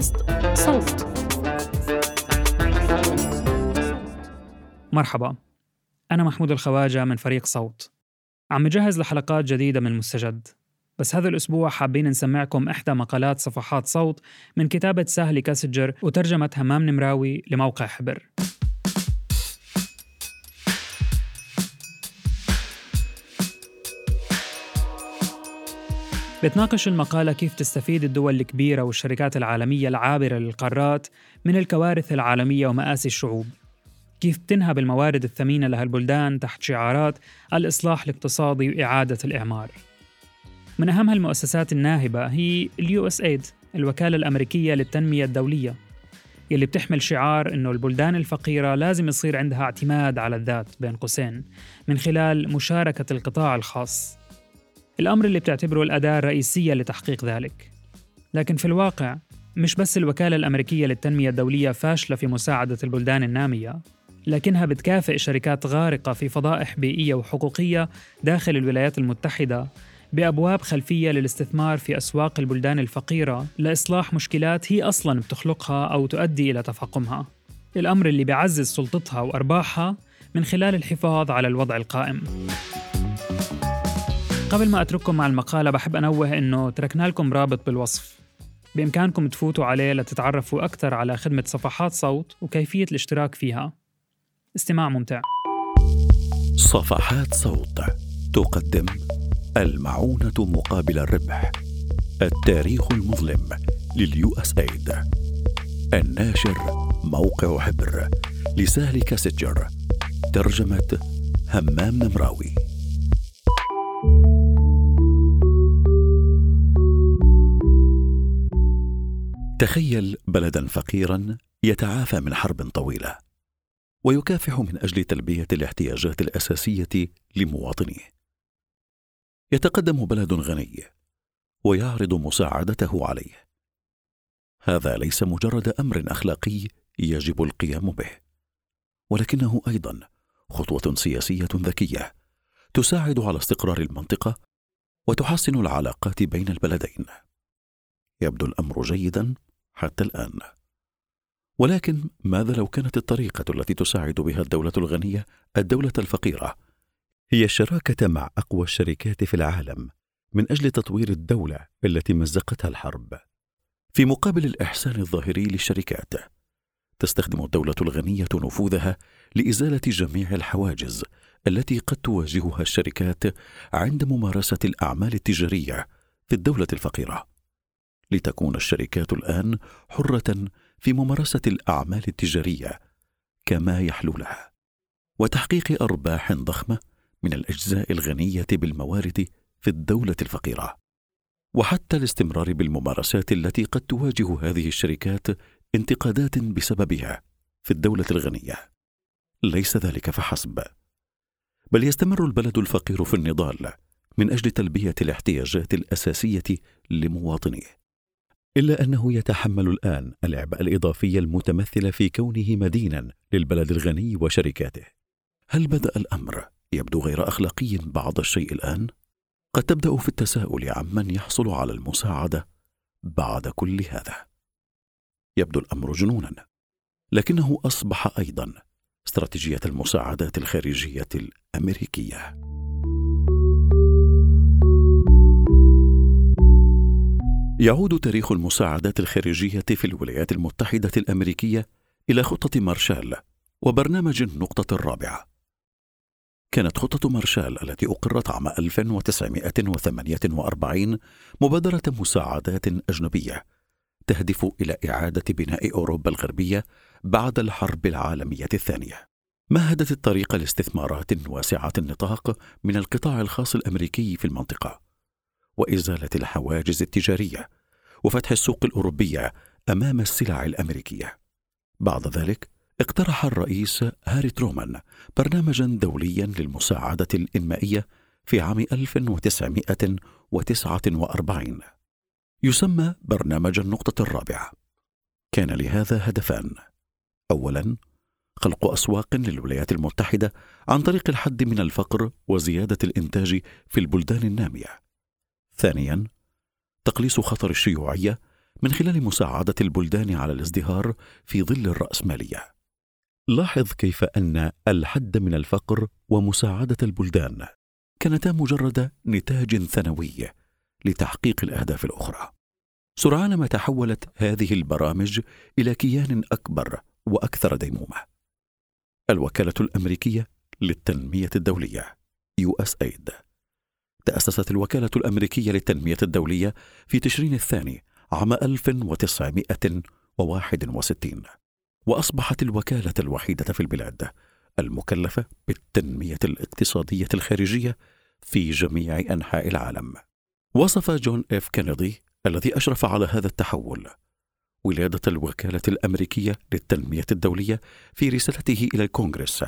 بودكاست صوت. مرحبا. أنا محمود الخواجة من فريق صوت. عم نجهز لحلقات جديدة من مستجد. بس هذا الأسبوع حابين نسمعكم إحدى مقالات صفحات صوت من كتابة ساهلي كاسجر وترجمة همام نمراوي لموقع حبر. بتناقش المقالة كيف تستفيد الدول الكبيرة والشركات العالمية العابرة للقارات من الكوارث العالمية ومآسي الشعوب. كيف بتنهب الموارد الثمينة لهالبلدان تحت شعارات الإصلاح الاقتصادي وإعادة الإعمار. من أهم هالمؤسسات الناهبة هي ال USAID الوكالة الأمريكية للتنمية الدولية يلي بتحمل شعار إنه البلدان الفقيرة لازم يصير عندها اعتماد على الذات بين قوسين من خلال مشاركة القطاع الخاص. الأمر اللي بتعتبره الأداة الرئيسية لتحقيق ذلك. لكن في الواقع مش بس الوكالة الأمريكية للتنمية الدولية فاشلة في مساعدة البلدان النامية لكنها بتكافئ شركات غارقة في فضائح بيئية وحقوقية داخل الولايات المتحدة بأبواب خلفية للاستثمار في أسواق البلدان الفقيرة لإصلاح مشكلات هي أصلاً بتخلقها أو تؤدي إلى تفاقمها. الأمر اللي بيعزز سلطتها وأرباحها من خلال الحفاظ على الوضع القائم. قبل ما أترككم مع المقالة بحب أنوه إنه تركنا لكم رابط بالوصف. بإمكانكم تفوتوا عليه لتتعرفوا أكثر على خدمة صفحات صوت وكيفية الاشتراك فيها. استماع ممتع. صفحات صوت تقدم المعونة مقابل الربح التاريخ المظلم لليو إس ايد الناشر موقع حبر لسهل كاسجر ترجمة همام نمراوي. تخيل بلدا فقيرا يتعافى من حرب طويلة ويكافح من أجل تلبية الاحتياجات الأساسية لمواطنيه. يتقدم بلد غني ويعرض مساعدته عليه. هذا ليس مجرد أمر أخلاقي يجب القيام به ولكنه أيضا خطوة سياسية ذكية تساعد على استقرار المنطقة وتحسن العلاقات بين البلدين. يبدو الأمر جيدا حتى الآن. ولكن ماذا لو كانت الطريقة التي تساعد بها الدولة الغنية الدولة الفقيرة هي الشراكة مع أقوى الشركات في العالم من أجل تطوير الدولة التي مزقتها الحرب؟ في مقابل الإحسان الظاهري للشركات تستخدم الدولة الغنية نفوذها لإزالة جميع الحواجز التي قد تواجهها الشركات عند ممارسة الأعمال التجارية في الدولة الفقيرة. لتكون الشركات الآن حرة في ممارسة الأعمال التجارية كما يحلو لها وتحقيق أرباح ضخمة من الأجزاء الغنية بالموارد في الدولة الفقيرة. وحتى الاستمرار بالممارسات التي قد تواجه هذه الشركات انتقادات بسببها في الدولة الغنية. ليس ذلك فحسب بل يستمر البلد الفقير في النضال من أجل تلبية الاحتياجات الأساسية لمواطنيه. إلا أنه يتحمل الآن العبء الاضافي المتمثل في كونه مدينا للبلد الغني وشركاته. هل بدأ الأمر يبدو غير أخلاقي بعض الشيء الآن؟ قد تبدأ في التساؤل عمن يحصل على المساعدة بعد كل هذا. يبدو الأمر جنونا لكنه أصبح أيضا استراتيجية المساعدات الخارجية الأمريكية. يعود تاريخ المساعدات الخارجية في الولايات المتحدة الأمريكية إلى خطة مارشال وبرنامج النقطة الرابعة كانت خطة مارشال التي أقرت عام 1948 مبادرة مساعدات أجنبية تهدف إلى إعادة بناء أوروبا الغربية بعد الحرب العالمية الثانية. مهدت الطريق لاستثمارات واسعة النطاق من القطاع الخاص الأمريكي في المنطقة، وإزالة الحواجز التجارية، وفتح السوق الأوروبية أمام السلع الأمريكية. بعد ذلك اقترح الرئيس هاري ترومان برنامجا دوليا للمساعدة الإنمائية في عام 1949 يسمى برنامج النقطة الرابعة. كان لهذا هدفان. أولا خلق أسواق للولايات المتحدة عن طريق الحد من الفقر وزيادة الإنتاج في البلدان النامية. ثانيا تقليص خطر الشيوعية من خلال مساعدة البلدان على الازدهار في ظل الرأسمالية. لاحظ كيف أن الحد من الفقر ومساعدة البلدان كانتا مجرد نتاج ثانوي لتحقيق الأهداف الأخرى. سرعان ما تحولت هذه البرامج إلى كيان أكبر وأكثر ديمومة. الوكالة الأمريكية للتنمية الدولية USAID تأسست الوكالة الأمريكية للتنمية الدولية في تشرين الثاني عام 1961 وأصبحت الوكالة الوحيدة في البلاد المكلفة بالتنمية الاقتصادية الخارجية في جميع أنحاء العالم. وصف جون إف كينيدي الذي أشرف على هذا التحول ولادة الوكالة الأمريكية للتنمية الدولية في رسالته إلى الكونغرس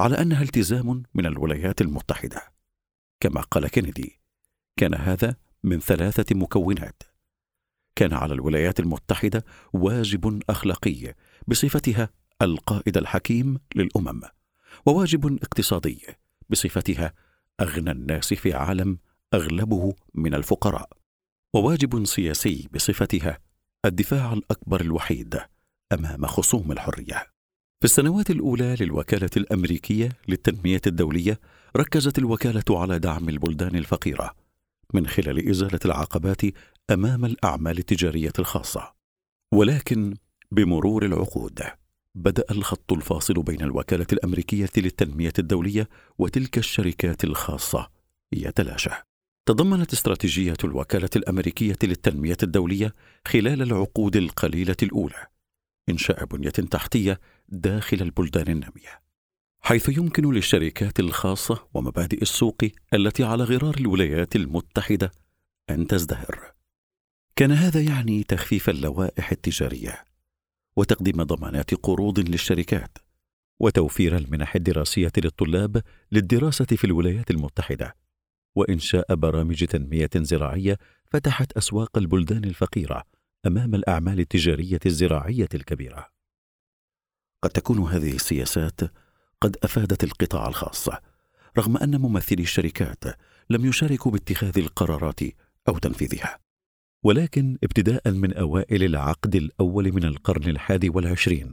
على أنها التزام من الولايات المتحدة. كما قال كينيدي: كان هذا من ثلاثة مكونات. كان على الولايات المتحدة واجب أخلاقي بصفتها القائد الحكيم للأمم، وواجب اقتصادي بصفتها أغنى الناس في عالم أغلبه من الفقراء، وواجب سياسي بصفتها الدفاع الأكبر الوحيد أمام خصوم الحرية. في السنوات الأولى للوكالة الأمريكية للتنمية الدولية ركزت الوكالة على دعم البلدان الفقيرة من خلال إزالة العقبات أمام الأعمال التجارية الخاصة. ولكن بمرور العقود بدأ الخط الفاصل بين الوكالة الأمريكية للتنمية الدولية وتلك الشركات الخاصة يتلاشى. تضمنت استراتيجية الوكالة الأمريكية للتنمية الدولية خلال العقود القليلة الأولى إنشاء بنية تحتية داخل البلدان النامية حيث يمكن للشركات الخاصة ومبادئ السوق التي على غرار الولايات المتحدة أن تزدهر. كان هذا يعني تخفيف اللوائح التجارية وتقديم ضمانات قروض للشركات وتوفير المنح الدراسية للطلاب للدراسة في الولايات المتحدة وإنشاء برامج تنمية زراعية فتحت أسواق البلدان الفقيرة أمام الأعمال التجارية الزراعية الكبيرة. قد تكون هذه السياسات قد أفادت القطاع الخاص رغم أن ممثلي الشركات لم يشاركوا باتخاذ القرارات أو تنفيذها. ولكن ابتداء من أوائل العقد الأول من القرن الحادي والعشرين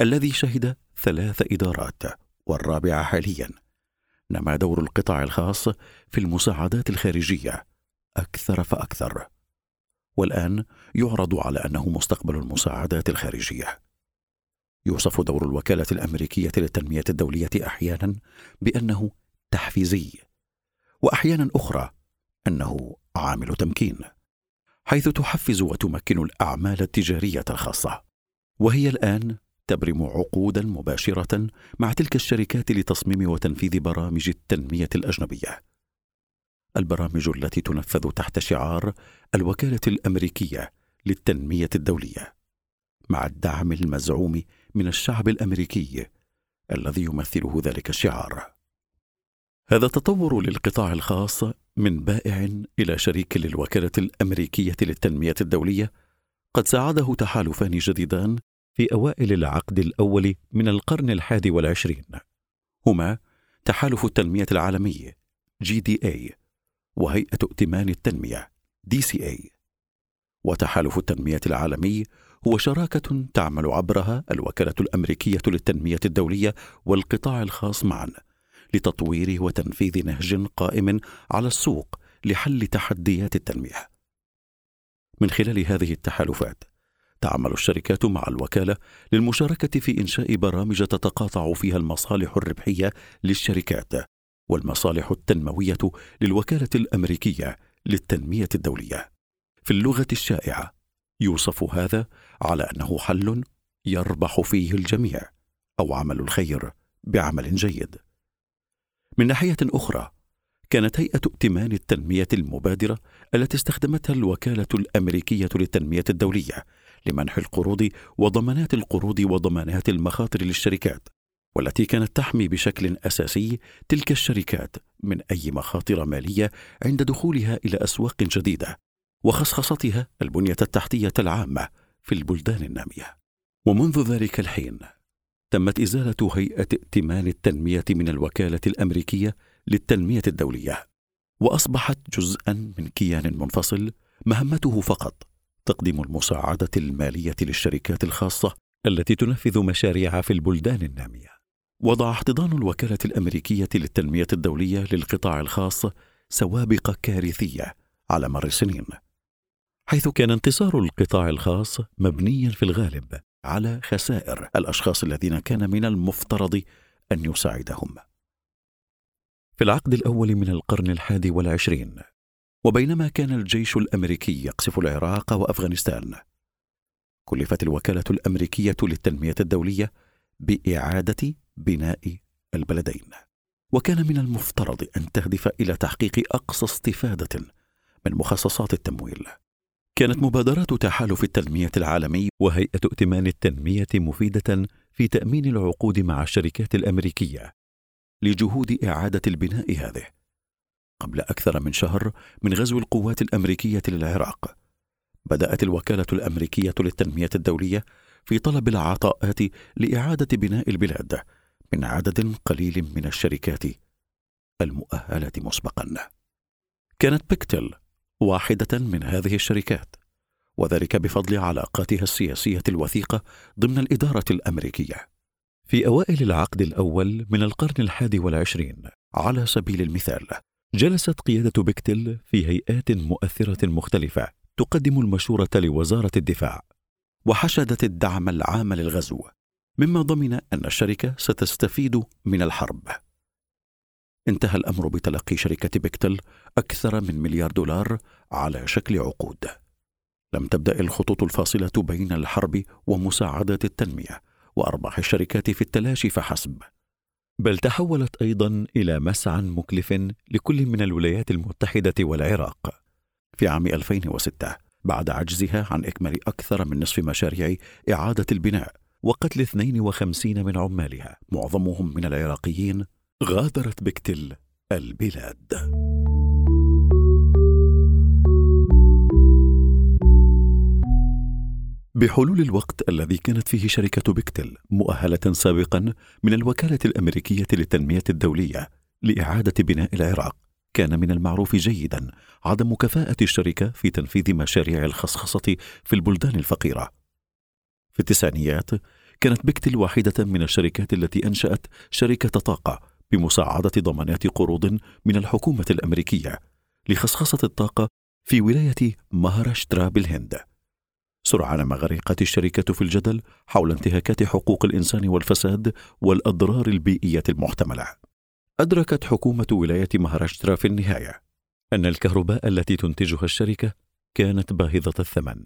الذي شهد ثلاث إدارات والرابعه حاليا. نما دور القطاع الخاص في المساعدات الخارجية أكثر فأكثر. والآن يعرض على أنه مستقبل المساعدات الخارجية. يوصف دور الوكالة الأمريكية للتنمية الدولية أحيانا بأنه تحفيزي وأحيانا أخرى أنه عامل تمكين حيث تحفز وتمكن الأعمال التجارية الخاصة. وهي الآن تبرم عقودا مباشرة مع تلك الشركات لتصميم وتنفيذ برامج التنمية الأجنبية. البرامج التي تنفذ تحت شعار الوكالة الأمريكية للتنمية الدولية مع الدعم المزعوم من الشعب الأمريكي الذي يمثله ذلك الشعار. هذا التطور للقطاع الخاص من بائع إلى شريك للوكالة الأمريكية للتنمية الدولية. قد ساعده تحالفان جديدان في أوائل العقد الأول من القرن الحادي والعشرين. هما تحالف التنمية العالمي GDA وهيئة ائتمان التنمية DCA وتحالف التنمية العالمي هو شراكة تعمل عبرها الوكالة الأمريكية للتنمية الدولية والقطاع الخاص معا لتطوير وتنفيذ نهج قائم على السوق لحل تحديات التنمية. من خلال هذه التحالفات تعمل الشركات مع الوكالة للمشاركة في إنشاء برامج تتقاطع فيها المصالح الربحية للشركات والمصالح التنموية للوكالة الأمريكية للتنمية الدولية. في اللغة الشائعة يوصف هذا على أنه حل يربح فيه الجميع أو عمل الخير بعمل جيد. من ناحية أخرى كانت هيئة ائتمان التنمية المبادرة التي استخدمتها الوكالة الأمريكية للتنمية الدولية لمنح القروض وضمانات القروض وضمانات المخاطر للشركات والتي كانت تحمي بشكل أساسي تلك الشركات من أي مخاطر مالية عند دخولها إلى أسواق جديدة وخصخصتها البنية التحتية العامة. في البلدان النامية ومنذ ذلك الحين تمت إزالة هيئة ائتمان التنمية من الوكالة الأمريكية للتنمية الدولية وأصبحت جزءا من كيان منفصل مهمته فقط تقديم المساعدة المالية للشركات الخاصة التي تنفذ مشاريع في البلدان النامية. وضع احتضان الوكالة الأمريكية للتنمية الدولية للقطاع الخاص سوابق كارثية على مر السنين. حيث كان انتصار القطاع الخاص مبنيا في الغالب على خسائر الأشخاص الذين كان من المفترض أن يساعدهم. في العقد الأول من القرن الحادي والعشرين وبينما كان الجيش الأمريكي يقصف العراق وأفغانستان كلفت الوكالة الأمريكية للتنمية الدولية بإعادة بناء البلدين. وكان من المفترض أن تهدف إلى تحقيق أقصى استفادة من مخصصات التمويل. كانت مبادرات تحالف التنمية العالمي وهيئة ائتمان التنمية مفيدة في تأمين العقود مع الشركات الأمريكية لجهود إعادة البناء هذه. قبل أكثر من شهر من غزو القوات الأمريكية للعراق بدأت الوكالة الأمريكية للتنمية الدولية في طلب العطاءات لإعادة بناء البلاد من عدد قليل من الشركات المؤهله مسبقا. كانت بيكتل واحدة من هذه الشركات وذلك بفضل علاقاتها السياسية الوثيقة ضمن الإدارة الأمريكية. في أوائل العقد الأول من القرن الحادي والعشرين على سبيل المثال جلست قيادة بيكتل في هيئات مؤثرة مختلفة تقدم المشورة لوزارة الدفاع وحشدت الدعم العام للغزو مما ضمن أن الشركة ستستفيد من الحرب. انتهى الأمر بتلقي شركة بيكتل أكثر من مليار دولار على شكل عقود. لم تبدأ الخطوط الفاصلة بين الحرب ومساعدات التنمية وأرباح الشركات في التلاشي فحسب. بل تحولت أيضا إلى مسعى مكلف لكل من الولايات المتحدة والعراق. في عام 2006 بعد عجزها عن إكمال أكثر من نصف مشاريع إعادة البناء وقتل 52 من عمالها معظمهم من العراقيين غادرت بكتل البلاد بحلول الوقت الذي كانت فيه شركة بكتل مؤهلة سابقا من الوكالة الأمريكية للتنمية الدولية لإعادة بناء العراق كان من المعروف جيدا عدم كفاءة الشركة في تنفيذ مشاريع الخصخصة في البلدان الفقيرة. في التسعينيات كانت بكتل واحدة من الشركات التي أنشأت شركة طاقة بمساعدة ضمانات قروض من الحكومة الأمريكية لخصخصة الطاقة في ولاية مهاراشترا بالهند. سرعان ما غرقت الشركة في الجدل حول انتهاكات حقوق الإنسان والفساد والأضرار البيئية المحتملة. أدركت حكومة ولاية مهاراشترا في النهاية أن الكهرباء التي تنتجها الشركة كانت باهظة الثمن.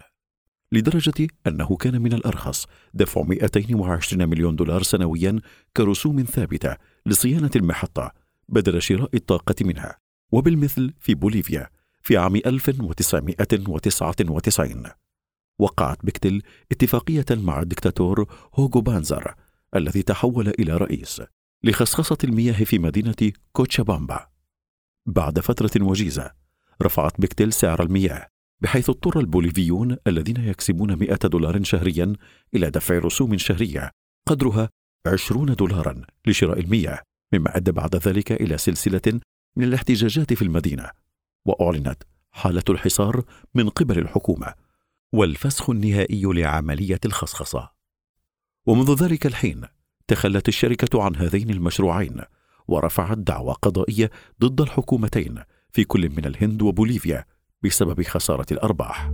لدرجة أنه كان من الأرخص دفع 220 مليون دولار سنويا كرسوم ثابتة لصيانة المحطة بدل شراء الطاقة منها وبالمثل في بوليفيا في عام 1999 وقعت بكتل اتفاقية مع الدكتاتور هوغو بانزر الذي تحول إلى رئيس لخصخصة المياه في مدينة كوتشابامبا. بعد فترة وجيزة رفعت بكتل سعر المياه بحيث اضطر البوليفيون الذين يكسبون مئة دولار شهريا إلى دفع رسوم شهرية قدرها عشرون دولارا لشراء المياه مما أدى بعد ذلك إلى سلسلة من الاحتجاجات في المدينة وأعلنت حالة الحصار من قبل الحكومة والفسخ النهائي لعملية الخصخصة ومنذ ذلك الحين تخلت الشركة عن هذين المشروعين ورفعت دعوى قضائية ضد الحكومتين في كل من الهند وبوليفيا بسبب خسارة الأرباح.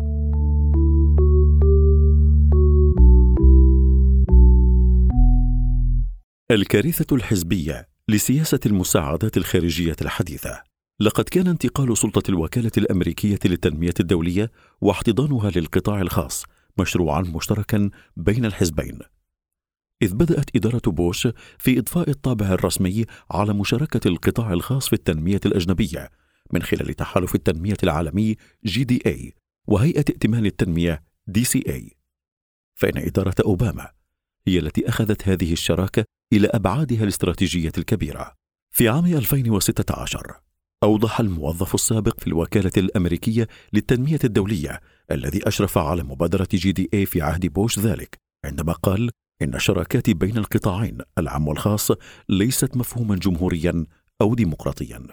الكارثة الحزبية لسياسة المساعدات الخارجية الحديثة. لقد كان انتقال سلطة الوكالة الأمريكية للتنمية الدولية واحتضانها للقطاع الخاص مشروعا مشتركا بين الحزبين. إذ بدأت إدارة بوش في إضفاء الطابع الرسمي على مشاركة القطاع الخاص في التنمية الأجنبية من خلال تحالف التنمية العالمي GDA وهيئة ائتمان التنمية DCA فإن إدارة أوباما هي التي أخذت هذه الشراكة إلى أبعادها الاستراتيجية الكبيرة. في عام 2016 أوضح الموظف السابق في الوكالة الأمريكية للتنمية الدولية الذي أشرف على مبادرة جي دي اي في عهد بوش ذلك عندما قال إن الشراكات بين القطاعين العام والخاص ليست مفهوما جمهوريا أو ديمقراطيا.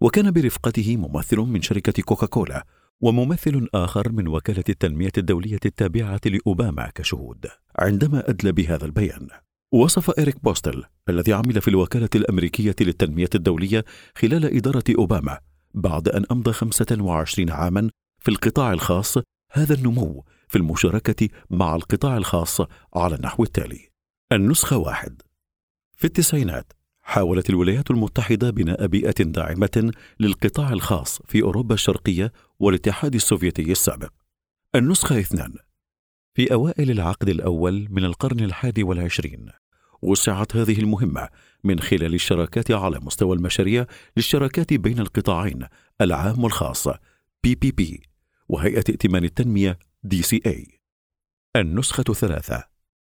وكان برفقته ممثل من شركة كوكاكولا وممثل آخر من وكالة التنمية الدولية التابعة لأوباما كشهود. عندما أدلى بهذا البيان وصف إريك بوستل الذي عمل في الوكالة الأمريكية للتنمية الدولية خلال إدارة أوباما بعد أن أمضى 25 عاما في القطاع الخاص هذا النمو في المشاركة مع القطاع الخاص على النحو التالي. النسخة واحد. في التسعينات حاولت الولايات المتحدة بناء بيئة داعمة للقطاع الخاص في أوروبا الشرقية والاتحاد السوفيتي السابق. النسخة اثنان. في أوائل العقد الأول من القرن الحادي والعشرين وسعت هذه المهمة من خلال الشراكات على مستوى المشاريع للشراكات بين القطاعين العام والخاص PPP وهيئة ائتمان التنمية DCA. النسخة ثلاثة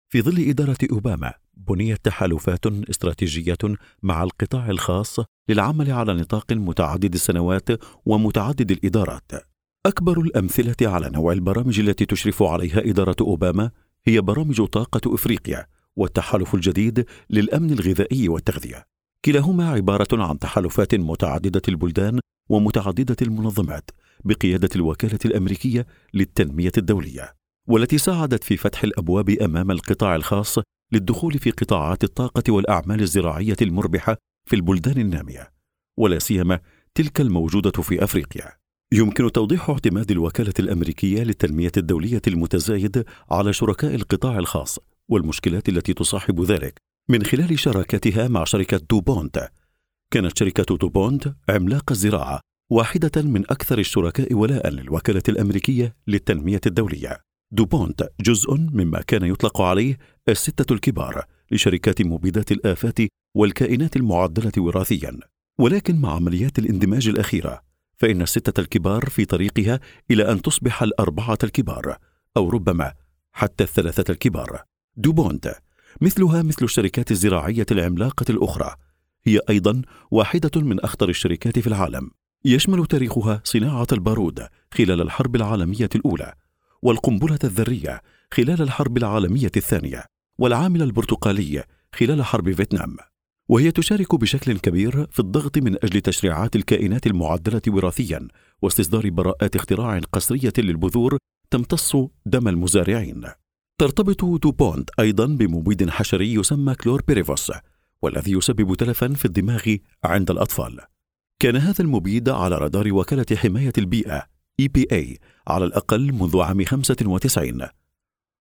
في ظل إدارة أوباما بنيت تحالفات استراتيجية مع القطاع الخاص للعمل على نطاق متعدد السنوات ومتعدد الإدارات. أكبر الأمثلة على نوع البرامج التي تشرف عليها إدارة أوباما هي برامج طاقة إفريقيا والتحالف الجديد للأمن الغذائي والتغذية. كلاهما عبارة عن تحالفات متعددة البلدان ومتعددة المنظمات بقيادة الوكالة الأمريكية للتنمية الدولية. والتي ساعدت في فتح الأبواب أمام القطاع الخاص للدخول في قطاعات الطاقة والأعمال الزراعية المربحة في البلدان النامية ولا سيما تلك الموجودة في أفريقيا يمكن توضيح اعتماد الوكالة الأمريكية للتنمية الدولية المتزايد على شركاء القطاع الخاص والمشكلات التي تصاحب ذلك. من خلال شراكتها مع شركة دوبونت كانت شركة دوبونت عملاق الزراعة واحدة من أكثر الشركاء ولاء للوكالة الأمريكية للتنمية الدولية. دوبونت جزء مما كان يطلق عليه الستة الكبار لشركات مبيدات الآفات والكائنات المعدلة وراثيا. ولكن مع عمليات الاندماج الأخيرة فإن الستة الكبار في طريقها إلى أن تصبح الأربعة الكبار أو ربما حتى الثلاثة الكبار. دوبونت مثلها مثل الشركات الزراعية العملاقة الأخرى. هي أيضا واحدة من أخطر الشركات في العالم. يشمل تاريخها صناعة البارود خلال الحرب العالمية الأولى والقنبلة الذرية خلال الحرب العالمية الثانية والعامل البرتقالي خلال حرب فيتنام. وهي تشارك بشكل كبير في الضغط من أجل تشريعات الكائنات المعدلة وراثيا واستصدار براءات اختراع قسرية للبذور تمتص دم المزارعين. ترتبط دوبونت أيضا بمبيد حشري يسمى كلوربيريفوس والذي يسبب تلفا في الدماغ عند الأطفال. كان هذا المبيد على رادار وكالة حماية البيئة EPA على الأقل منذ عام 95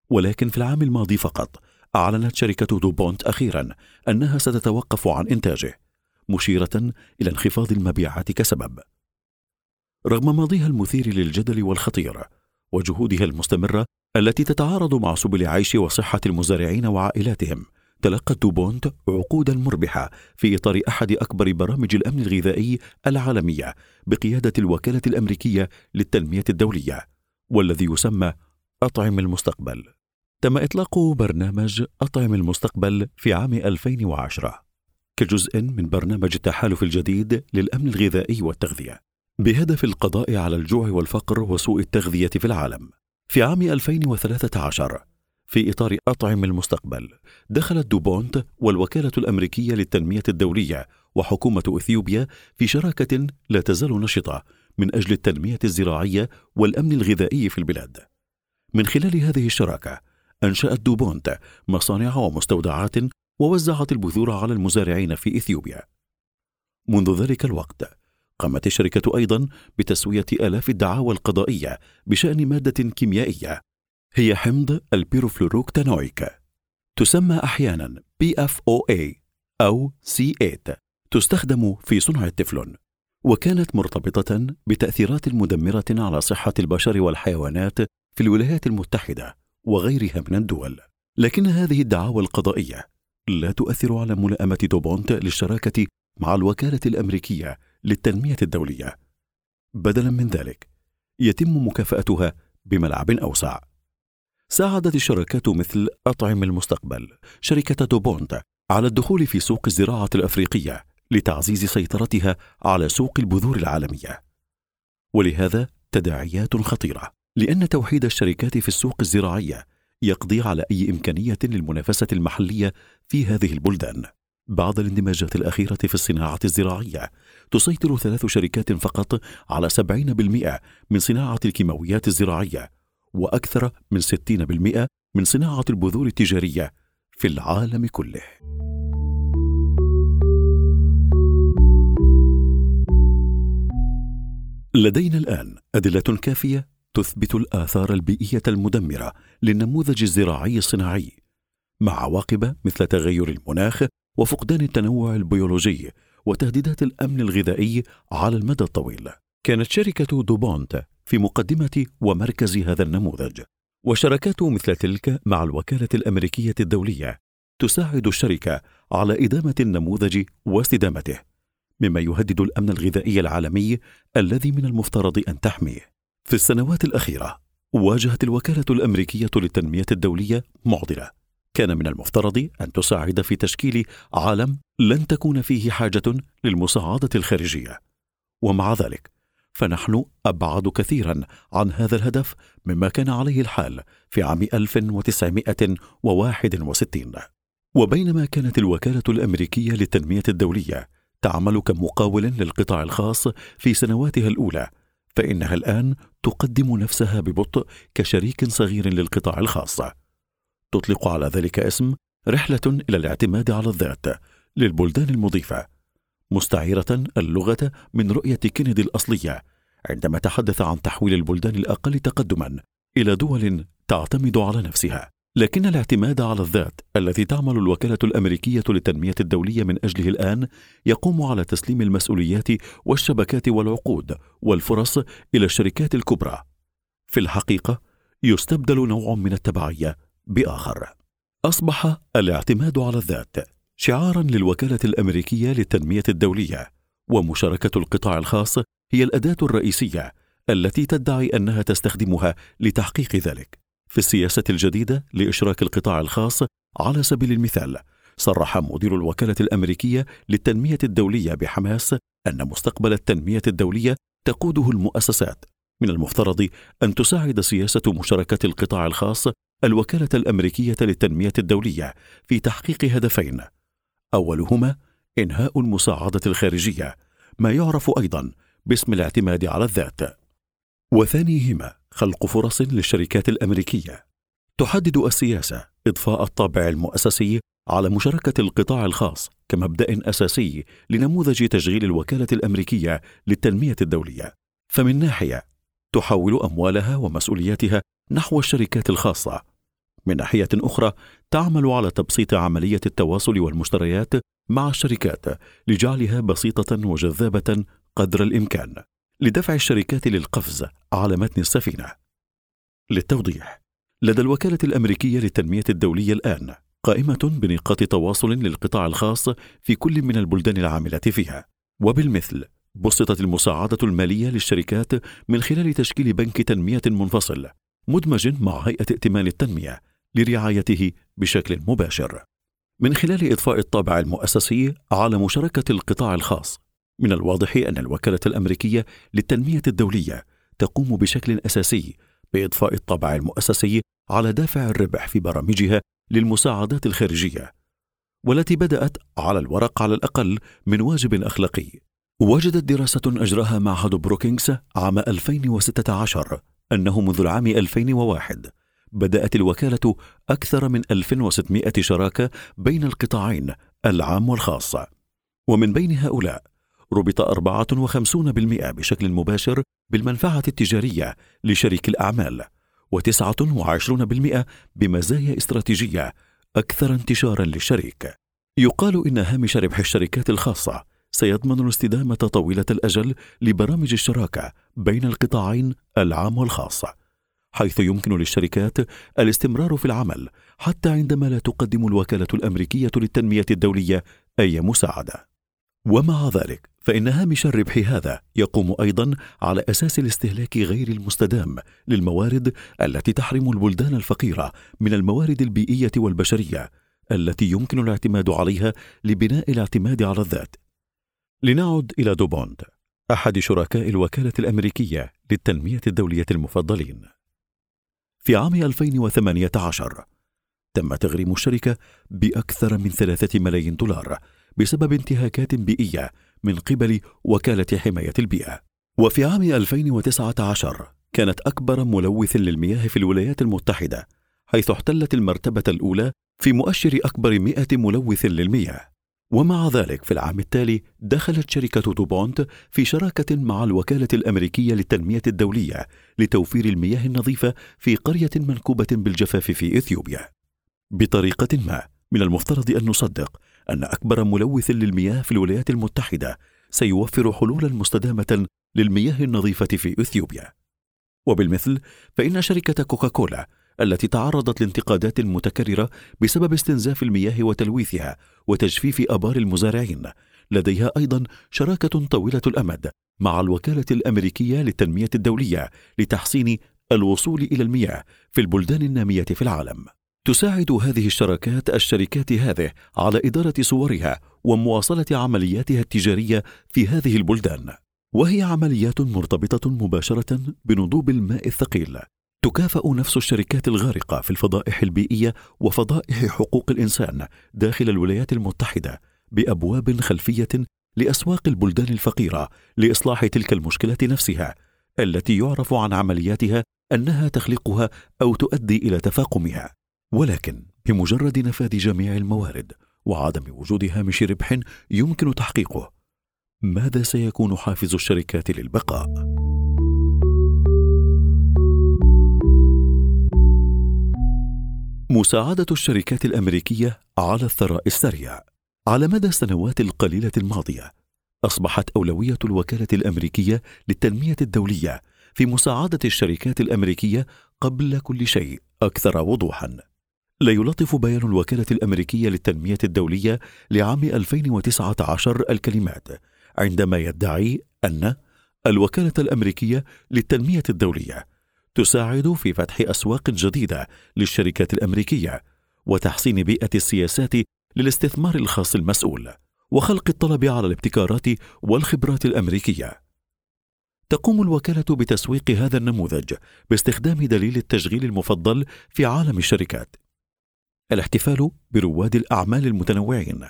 ولكن في العام الماضي فقط أعلنت شركة دوبونت أخيرا أنها ستتوقف عن إنتاجه مشيرة إلى انخفاض المبيعات كسبب رغم ماضيها المثير للجدل والخطير وجهودها المستمرة التي تتعارض مع سبل عيش وصحة المزارعين وعائلاتهم تلقت دوبونت عقودا مربحة في إطار أحد أكبر برامج الأمن الغذائي العالمية بقيادة الوكالة الأمريكية للتنمية الدولية والذي يسمى أطعم المستقبل. تم إطلاق برنامج أطعم المستقبل في عام 2010 كجزء من برنامج التحالف الجديد للأمن الغذائي والتغذية بهدف القضاء على الجوع والفقر وسوء التغذية في العالم. في عام 2013 في إطار أطعم المستقبل دخلت دوبونت والوكالة الأمريكية للتنمية الدولية وحكومة إثيوبيا في شراكة لا تزال نشطة من أجل التنمية الزراعية والأمن الغذائي في البلاد من خلال هذه الشراكة أنشأت دوبونت مصانع ومستودعات ووزعت البذور على المزارعين في إثيوبيا منذ ذلك الوقت قامت الشركة أيضا بتسوية آلاف الدعاوى القضائية بشأن مادة كيميائية. هي حمض البيروفلوروكتانويك. تسمى أحيانا PFOA أو C8 تستخدم في صنع التفلون. وكانت مرتبطة بتأثيرات مدمرة على صحة البشر والحيوانات في الولايات المتحدة وغيرها من الدول. لكن هذه الدعاوى القضائية لا تؤثر على ملائمة دوبونت للشراكة مع الوكالة الأمريكية للتنمية الدولية. بدلا من ذلك يتم مكافأتها بملعب أوسع. ساعدت الشركات مثل أطعم المستقبل شركة دوبونت على الدخول في سوق الزراعة الأفريقية لتعزيز سيطرتها على سوق البذور العالمية. ولهذا تداعيات خطيرة لأن توحيد الشركات في السوق الزراعية يقضي على أي إمكانية للمنافسة المحلية في هذه البلدان. بعد الاندماجات الأخيرة في الصناعة الزراعية تسيطر ثلاث شركات فقط على 70% من صناعة الكيماويات الزراعية وأكثر من 60% من صناعة البذور التجارية في العالم كله. لدينا الآن أدلة كافية تثبت الآثار البيئية المدمرة للنموذج الزراعي الصناعي مع عواقب مثل تغير المناخ وفقدان التنوع البيولوجي وتهديدات الأمن الغذائي على المدى الطويل. كانت شركة دوبونت في مقدمة ومركز هذا النموذج، وشركات مثل تلك مع الوكالة الأمريكية الدولية تساعد الشركة على إدامة النموذج واستدامته، مما يهدد الأمن الغذائي العالمي الذي من المفترض أن تحميه. في السنوات الأخيرة واجهت الوكالة الأمريكية للتنمية الدولية معضلة كان من المفترض أن تساعد في تشكيل عالم لن تكون فيه حاجة للمساعدة الخارجية. ومع ذلك فنحن أبعد كثيرا عن هذا الهدف مما كان عليه الحال في عام 1961 وبينما كانت الوكالة الأمريكية للتنمية الدولية تعمل كمقاول للقطاع الخاص في سنواتها الأولى فإنها الآن تقدم نفسها ببطء كشريك صغير للقطاع الخاص. تطلق على ذلك اسم رحلة إلى الاعتماد على الذات للبلدان المضيفة مستعيرة اللغة من رؤية كينيدي الأصلية عندما تحدث عن تحويل البلدان الأقل تقدما إلى دول تعتمد على نفسها. لكن الاعتماد على الذات الذي تعمل الوكالة الأمريكية للتنمية الدولية من أجله الآن يقوم على تسليم المسؤوليات والشبكات والعقود والفرص إلى الشركات الكبرى. في الحقيقة يستبدل نوع من التبعية بآخر. أصبح الاعتماد على الذات شعارا للوكالة الأمريكية للتنمية الدولية ومشاركة القطاع الخاص هي الأداة الرئيسية التي تدعي أنها تستخدمها لتحقيق ذلك. في السياسة الجديدة لإشراك القطاع الخاص على سبيل المثال صرح مدير الوكالة الأمريكية للتنمية الدولية بحماس أن مستقبل التنمية الدولية تقوده المؤسسات من المفترض أن تساعد سياسة مشاركة القطاع الخاص الوكالة الأمريكية للتنمية الدولية في تحقيق هدفين. أولهما إنهاء المساعدة الخارجية ما يعرف أيضا باسم الاعتماد على الذات. وثانيهما خلق فرص للشركات الأمريكية. تحدد السياسة إضفاء الطابع المؤسسي على مشاركة القطاع الخاص كمبدأ أساسي لنموذج تشغيل الوكالة الأمريكية للتنمية الدولية. فمن ناحية تحول أموالها ومسؤولياتها نحو الشركات الخاصة. من ناحية أخرى تعمل على تبسيط عملية التواصل والمشتريات مع الشركات لجعلها بسيطة وجذابة قدر الإمكان لدفع الشركات للقفز على متن السفينة. للتوضيح لدى الوكالة الأمريكية للتنمية الدولية الآن قائمة بنقاط تواصل للقطاع الخاص في كل من البلدان العامله فيها. وبالمثل بسطت المساعدة المالية للشركات من خلال تشكيل بنك تنمية منفصل مدمج مع هيئة ائتمان التنمية لرعايته بشكل مباشر. من خلال إضفاء الطابع المؤسسي على مشاركه القطاع الخاص. من الواضح أن الوكالة الأمريكية للتنمية الدولية تقوم بشكل أساسي بإضفاء الطابع المؤسسي على دافع الربح في برامجها للمساعدات الخارجية والتي بدأت على الورق على الأقل من واجب أخلاقي. وجدت دراسة أجراها معهد بروكينغز عام 2016 أنه منذ العام 2001 بدأت الوكالة أكثر من 1600 شراكة بين القطاعين العام والخاص. ومن بين هؤلاء ربط 54% بشكل مباشر بالمنفعة التجارية لشريك الأعمال و29% بمزايا استراتيجية أكثر انتشارا للشريك. يقال إن هامش ربح الشركات الخاصة سيضمن الاستدامة طويلة الأجل لبرامج الشراكة بين القطاعين العام والخاص. حيث يمكن للشركات الاستمرار في العمل حتى عندما لا تقدم الوكالة الأمريكية للتنمية الدولية أي مساعدة. ومع ذلك فإن هامش الربح هذا يقوم أيضا على أساس الاستهلاك غير المستدام للموارد التي تحرم البلدان الفقيرة من الموارد البيئية والبشرية التي يمكن الاعتماد عليها لبناء الاعتماد على الذات. لنعد إلى دوبوند أحد شركاء الوكالة الأمريكية للتنمية الدولية المفضلين. في عام 2018 تم تغريم الشركة بأكثر من ثلاثة ملايين دولار بسبب انتهاكات بيئية من قبل وكالة حماية البيئة. وفي عام 2019 كانت أكبر ملوث للمياه في الولايات المتحدة حيث احتلت المرتبة الأولى في مؤشر أكبر مئة ملوث للمياه. ومع ذلك في العام التالي دخلت شركة دوبونت في شراكة مع الوكالة الأمريكية للتنمية الدولية لتوفير المياه النظيفة في قرية منكوبة بالجفاف في إثيوبيا. بطريقة ما من المفترض أن نصدق أن أكبر ملوث للمياه في الولايات المتحدة سيوفر حلولا مستدامة للمياه النظيفة في إثيوبيا. وبالمثل فإن شركة كوكاكولا التي تعرضت لانتقادات متكررة بسبب استنزاف المياه وتلويثها وتجفيف آبار المزارعين. لديها أيضا شراكة طويلة الأمد مع الوكالة الأمريكية للتنمية الدولية لتحسين الوصول إلى المياه في البلدان النامية في العالم. تساعد هذه الشراكات الشركات هذه على إدارة صورها ومواصلة عملياتها التجارية في هذه البلدان. وهي عمليات مرتبطة مباشرة بنضوب الماء الثقيل. تكافأ نفس الشركات الغارقة في الفضائح البيئية وفضائح حقوق الإنسان داخل الولايات المتحدة بأبواب خلفية لأسواق البلدان الفقيرة لإصلاح تلك المشكلة نفسها التي يعرف عن عملياتها أنها تخلقها أو تؤدي إلى تفاقمها. ولكن بمجرد نفاذ جميع الموارد وعدم وجود هامش ربح يمكن تحقيقه. ماذا سيكون حافز الشركات للبقاء؟ مساعدة الشركات الأمريكية على الثراء السريع. على مدى السنوات القليلة الماضية أصبحت أولوية الوكالة الأمريكية للتنمية الدولية في مساعدة الشركات الأمريكية قبل كل شيء أكثر وضوحا. لا يلطف بيان الوكالة الأمريكية للتنمية الدولية لعام 2019 الكلمات عندما يدعي أن الوكالة الأمريكية للتنمية الدولية تساعد في فتح أسواق جديدة للشركات الأمريكية وتحسين بيئة السياسات للاستثمار الخاص المسؤول وخلق الطلب على الابتكارات والخبرات الأمريكية. تقوم الوكالة بتسويق هذا النموذج باستخدام دليل التشغيل المفضل في عالم الشركات. الاحتفال برواد الأعمال المتنوعين.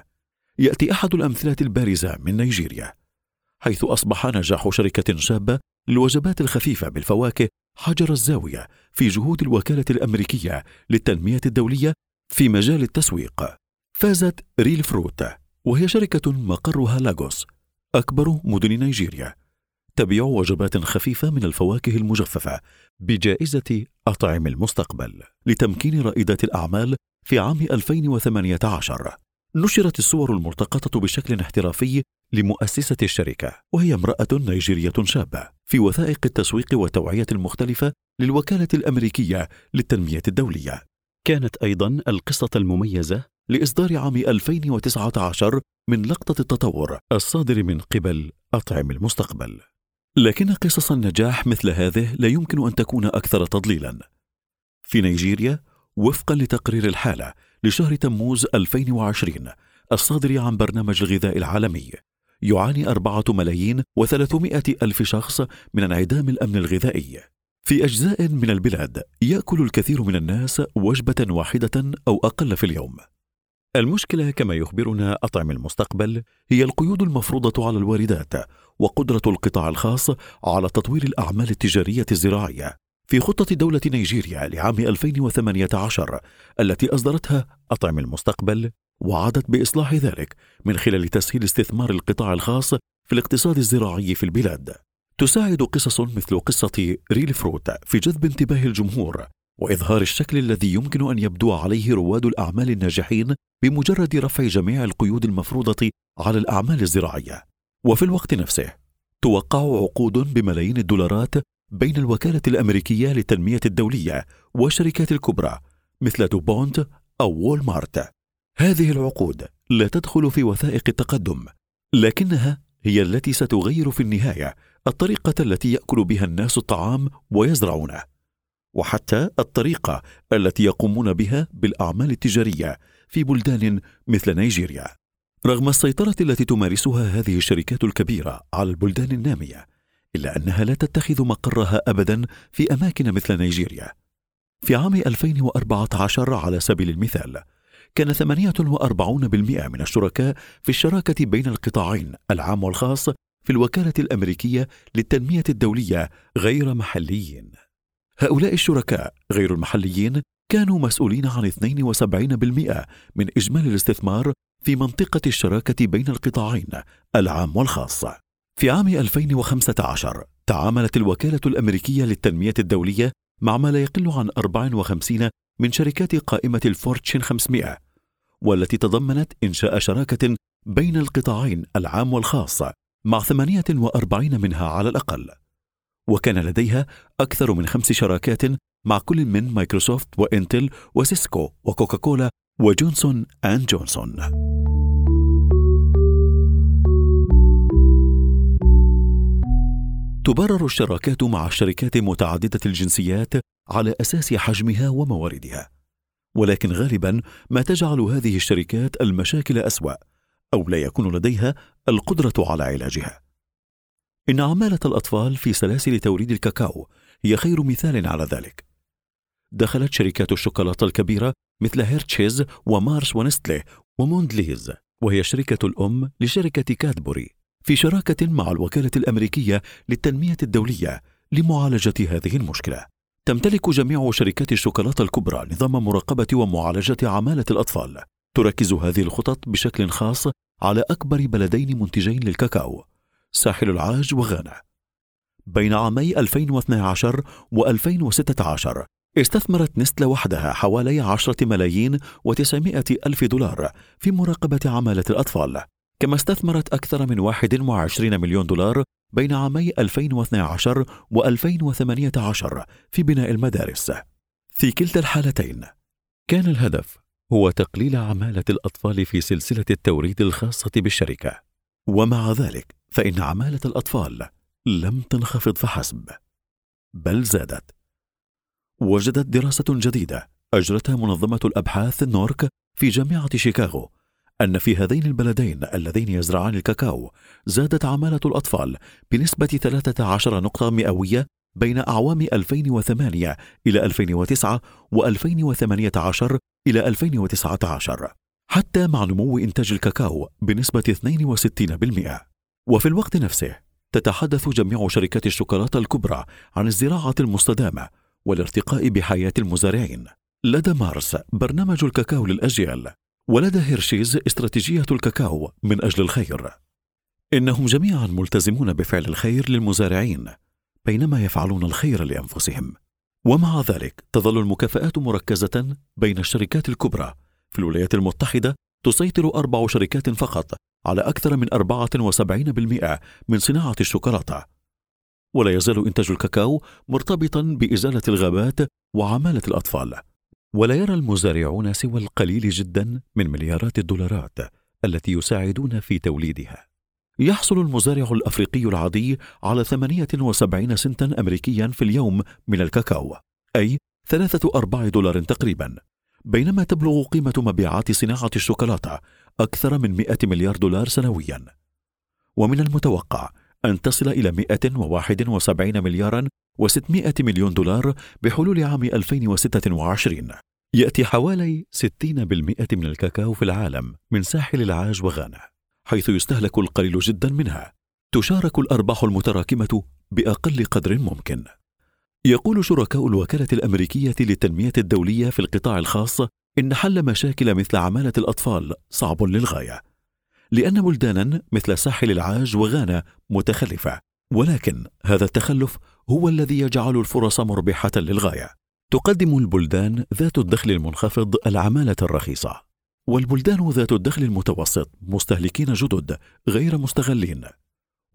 يأتي أحد الأمثلة البارزة من نيجيريا حيث أصبح نجاح شركة شابة للوجبات الخفيفة بالفواكه حجر الزاوية في جهود الوكالة الأمريكية للتنمية الدولية في مجال التسويق. فازت ريل فروت وهي شركة مقرها لاغوس أكبر مدن نيجيريا. تبيع وجبات خفيفة من الفواكه المجففة بجائزة أطعم المستقبل لتمكين رائدات الأعمال في عام 2018 نشرت الصور الملتقطة بشكل احترافي لمؤسسة الشركة وهي امرأة نيجيرية شابة في وثائق التسويق والتوعية المختلفة للوكالة الأمريكية للتنمية الدولية. كانت أيضا القصة المميزة لإصدار عام 2019 من لقطة التطور الصادر من قبل أطعم المستقبل. لكن قصص النجاح مثل هذه لا يمكن أن تكون أكثر تضليلا. في نيجيريا وفقا لتقرير الحالة لشهر تموز 2020 الصادر عن برنامج الغذاء العالمي يعاني أربعة ملايين وثلاثمائة ألف شخص من انعدام الأمن الغذائي. في أجزاء من البلاد يأكل الكثير من الناس وجبة واحدة أو أقل في اليوم. المشكلة كما يخبرنا أطعم المستقبل هي القيود المفروضة على الواردات وقدرة القطاع الخاص على تطوير الأعمال التجارية الزراعية. في خطة دولة نيجيريا لعام 2018 التي أصدرتها أطعم المستقبل وعدت بإصلاح ذلك من خلال تسهيل استثمار القطاع الخاص في الاقتصاد الزراعي في البلاد. تساعد قصص مثل قصة ريل فروت في جذب انتباه الجمهور وإظهار الشكل الذي يمكن أن يبدو عليه رواد الأعمال الناجحين بمجرد رفع جميع القيود المفروضة على الأعمال الزراعية. وفي الوقت نفسه توقع عقود بملايين الدولارات بين الوكالة الأمريكية للتنمية الدولية والشركات الكبرى مثل دوبونت أو وول مارت. هذه العقود لا تدخل في وثائق التقدم، لكنها هي التي ستغير في النهاية الطريقة التي يأكل بها الناس الطعام ويزرعونه، وحتى الطريقة التي يقومون بها بالأعمال التجارية في بلدان مثل نيجيريا. رغم السيطرة التي تمارسها هذه الشركات الكبيرة على البلدان النامية، إلا أنها لا تتخذ مقرها أبدا في أماكن مثل نيجيريا. في عام 2014 على سبيل المثال، كان 48% من الشركاء في الشراكة بين القطاعين العام والخاص في الوكالة الأمريكية للتنمية الدولية غير محليين. هؤلاء الشركاء غير المحليين كانوا مسؤولين عن 72% من إجمالي الاستثمار في منطقة الشراكة بين القطاعين العام والخاص. في عام 2015 تعاملت الوكالة الأمريكية للتنمية الدولية مع ما لا يقل عن 54 من شركات قائمة الفورتشن 500 والتي تضمنت إنشاء شراكة بين القطاعين العام والخاص مع 48 منها على الأقل. وكان لديها أكثر من خمس شراكات مع كل من مايكروسوفت وإنتل وسيسكو وكوكاكولا وجونسون آند جونسون. تبرر الشراكات مع الشركات متعددة الجنسيات على أساس حجمها ومواردها. ولكن غالبا ما تجعل هذه الشركات المشاكل أسوأ أو لا يكون لديها القدرة على علاجها. إن عمالة الأطفال في سلاسل توريد الكاكاو هي خير مثال على ذلك. دخلت شركات الشوكولاتة الكبيرة مثل هيرشيز ومارس ونستلي وموندليز وهي شركة الأم لشركة كادبوري في شراكة مع الوكالة الأمريكية للتنمية الدولية لمعالجة هذه المشكلة. تمتلك جميع شركات الشوكولاتة الكبرى نظام مراقبة ومعالجة عمالة الأطفال. تركز هذه الخطط بشكل خاص على أكبر بلدين منتجين للكاكاو ساحل العاج وغانا. بين عامي 2012 و 2016 استثمرت نستلا وحدها حوالي 10 ملايين و900 ألف دولار في مراقبة عمالة الأطفال كما استثمرت أكثر من 21 مليون دولار بين عامي 2012 و 2018 في بناء المدارس. في كلتا الحالتين كان الهدف هو تقليل عمالة الأطفال في سلسلة التوريد الخاصة بالشركة. ومع ذلك فإن عمالة الأطفال لم تنخفض فحسب بل زادت. وجدت دراسة جديدة أجرتها منظمة الأبحاث نورك في جامعة شيكاغو أن في هذين البلدين اللذين يزرعان الكاكاو زادت عمالة الأطفال بنسبة 13 نقطة مئوية بين أعوام 2008 إلى 2009 و2018 إلى 2019 حتى مع نمو إنتاج الكاكاو بنسبة 62% وفي الوقت نفسه تتحدث جميع شركات الشوكولاتة الكبرى عن الزراعة المستدامة والارتقاء بحياة المزارعين. لدى مارس برنامج الكاكاو للأجيال ولدى هيرشيز استراتيجية الكاكاو من أجل الخير. إنهم جميعا ملتزمون بفعل الخير للمزارعين بينما يفعلون الخير لأنفسهم. ومع ذلك تظل المكافآت مركزة بين الشركات الكبرى. في الولايات المتحدة تسيطر أربع شركات فقط على أكثر من 74% من صناعة الشوكولاتة. ولا يزال إنتاج الكاكاو مرتبطا بإزالة الغابات وعمالة الأطفال. ولا يرى المزارعون سوى القليل جدا من مليارات الدولارات التي يساعدون في توليدها. يحصل المزارع الأفريقي العادي على 78 سنتا امريكيا في اليوم من الكاكاو أي ثلاثة ارباع دولار تقريبا بينما تبلغ قيمة مبيعات صناعة الشوكولاتة أكثر من 100 مليار دولار سنويا. ومن المتوقع أن تصل إلى 171 مليارا و600 مليون دولار بحلول عام 2026 يأتي حوالي 60% من الكاكاو في العالم من ساحل العاج وغانا حيث يستهلك القليل جدا منها. تشارك الأرباح المتراكمة بأقل قدر ممكن. يقول شركاء الوكالة الأمريكية للتنمية الدولية في القطاع الخاص إن حل مشاكل مثل عمالة الأطفال صعب للغاية. لأن بلدانا مثل ساحل العاج وغانا متخلفة. ولكن هذا التخلف هو الذي يجعل الفرص مربحة للغاية. تقدم البلدان ذات الدخل المنخفض العمالة الرخيصة. والبلدان ذات الدخل المتوسط مستهلكين جدد غير مستغلين.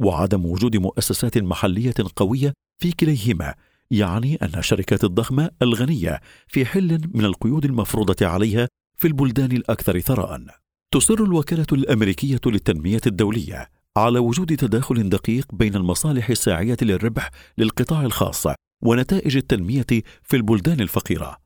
وعدم وجود مؤسسات محلية قوية في كليهما يعني أن الشركات الضخمة الغنية في حل من القيود المفروضة عليها في البلدان الأكثر ثراء. تصر الوكالة الأمريكية للتنمية الدولية على وجود تداخل دقيق بين المصالح الساعية للربح للقطاع الخاص ونتائج التنمية في البلدان الفقيرة.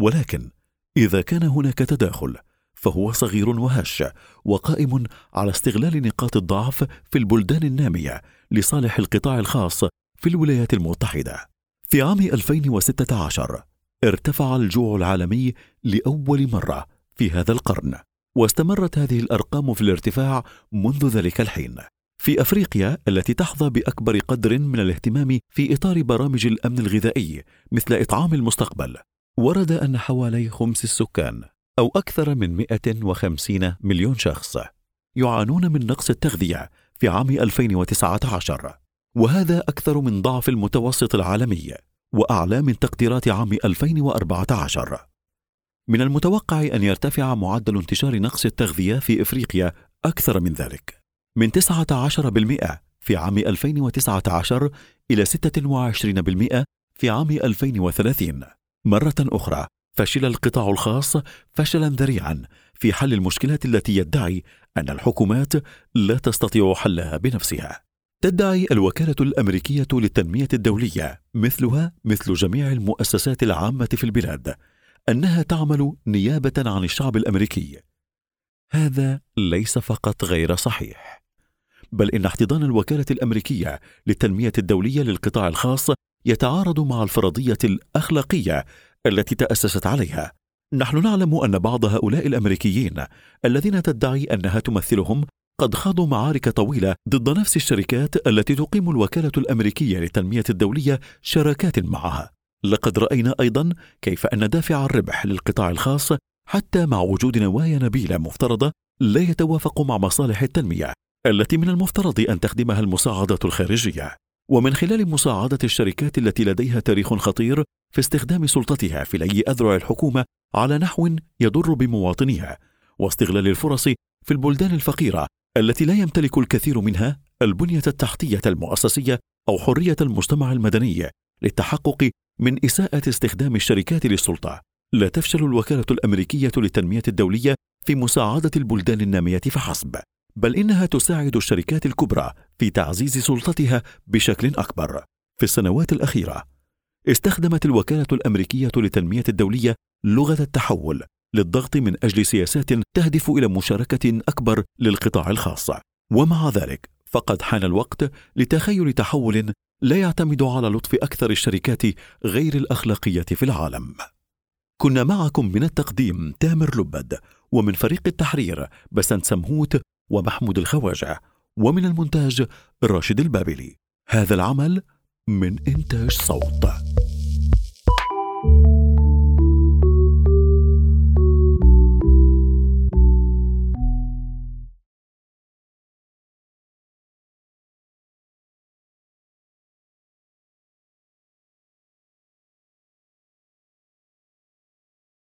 ولكن إذا كان هناك تداخل فهو صغير وهش وقائم على استغلال نقاط الضعف في البلدان النامية لصالح القطاع الخاص في الولايات المتحدة. في عام 2016 ارتفع الجوع العالمي لأول مرة في هذا القرن واستمرت هذه الأرقام في الارتفاع منذ ذلك الحين. في أفريقيا التي تحظى بأكبر قدر من الاهتمام في إطار برامج الأمن الغذائي مثل إطعام المستقبل. ورد أن حوالي خمس السكان أو أكثر من 150 مليون شخص يعانون من نقص التغذية في عام 2019 وهذا أكثر من ضعف المتوسط العالمي وأعلى من تقديرات عام 2014 من المتوقع أن يرتفع معدل انتشار نقص التغذية في إفريقيا أكثر من ذلك من 19% في عام 2019 إلى 26% في عام 2030 مرة أخرى فشل القطاع الخاص فشلا ذريعا في حل المشكلات التي يدعي أن الحكومات لا تستطيع حلها بنفسها. تدعي الوكالة الأمريكية للتنمية الدولية مثلها مثل جميع المؤسسات العامة في البلاد أنها تعمل نيابة عن الشعب الأمريكي. هذا ليس فقط غير صحيح بل إن احتضان الوكالة الأمريكية للتنمية الدولية للقطاع الخاص يتعارض مع الفرضية الأخلاقية التي تأسست عليها. نحن نعلم أن بعض هؤلاء الأمريكيين الذين تدعي أنها تمثلهم قد خاضوا معارك طويلة ضد نفس الشركات التي تقيم الوكالة الأمريكية للتنمية الدولية شراكات معها. لقد رأينا أيضا كيف أن دافع الربح للقطاع الخاص حتى مع وجود نوايا نبيلة مفترضة لا يتوافق مع مصالح التنمية التي من المفترض أن تخدمها المساعده الخارجية. ومن خلال مساعدة الشركات التي لديها تاريخ خطير في استخدام سلطتها في لي أذرع الحكومة على نحو يضر بمواطنيها واستغلال الفرص في البلدان الفقيرة التي لا يمتلك الكثير منها البنية التحتية المؤسسية أو حرية المجتمع المدني للتحقق من إساءة استخدام الشركات للسلطة. لا تفشل الوكالة الأمريكية للتنمية الدولية في مساعدة البلدان النامية فحسب بل إنها تساعد الشركات الكبرى في تعزيز سلطتها بشكل أكبر. في السنوات الأخيرة استخدمت الوكالة الأمريكية للتنمية الدولية لغة التحول للضغط من أجل سياسات تهدف إلى مشاركة أكبر للقطاع الخاص. ومع ذلك فقد حان الوقت لتخيل تحول لا يعتمد على لطف أكثر الشركات غير الأخلاقية في العالم. كنا معكم من التقديم تامر لبد ومن فريق التحرير بسنت سمهوت ومحمود الخواجة ومن المونتاج راشد البابلي. هذا العمل من إنتاج صوت.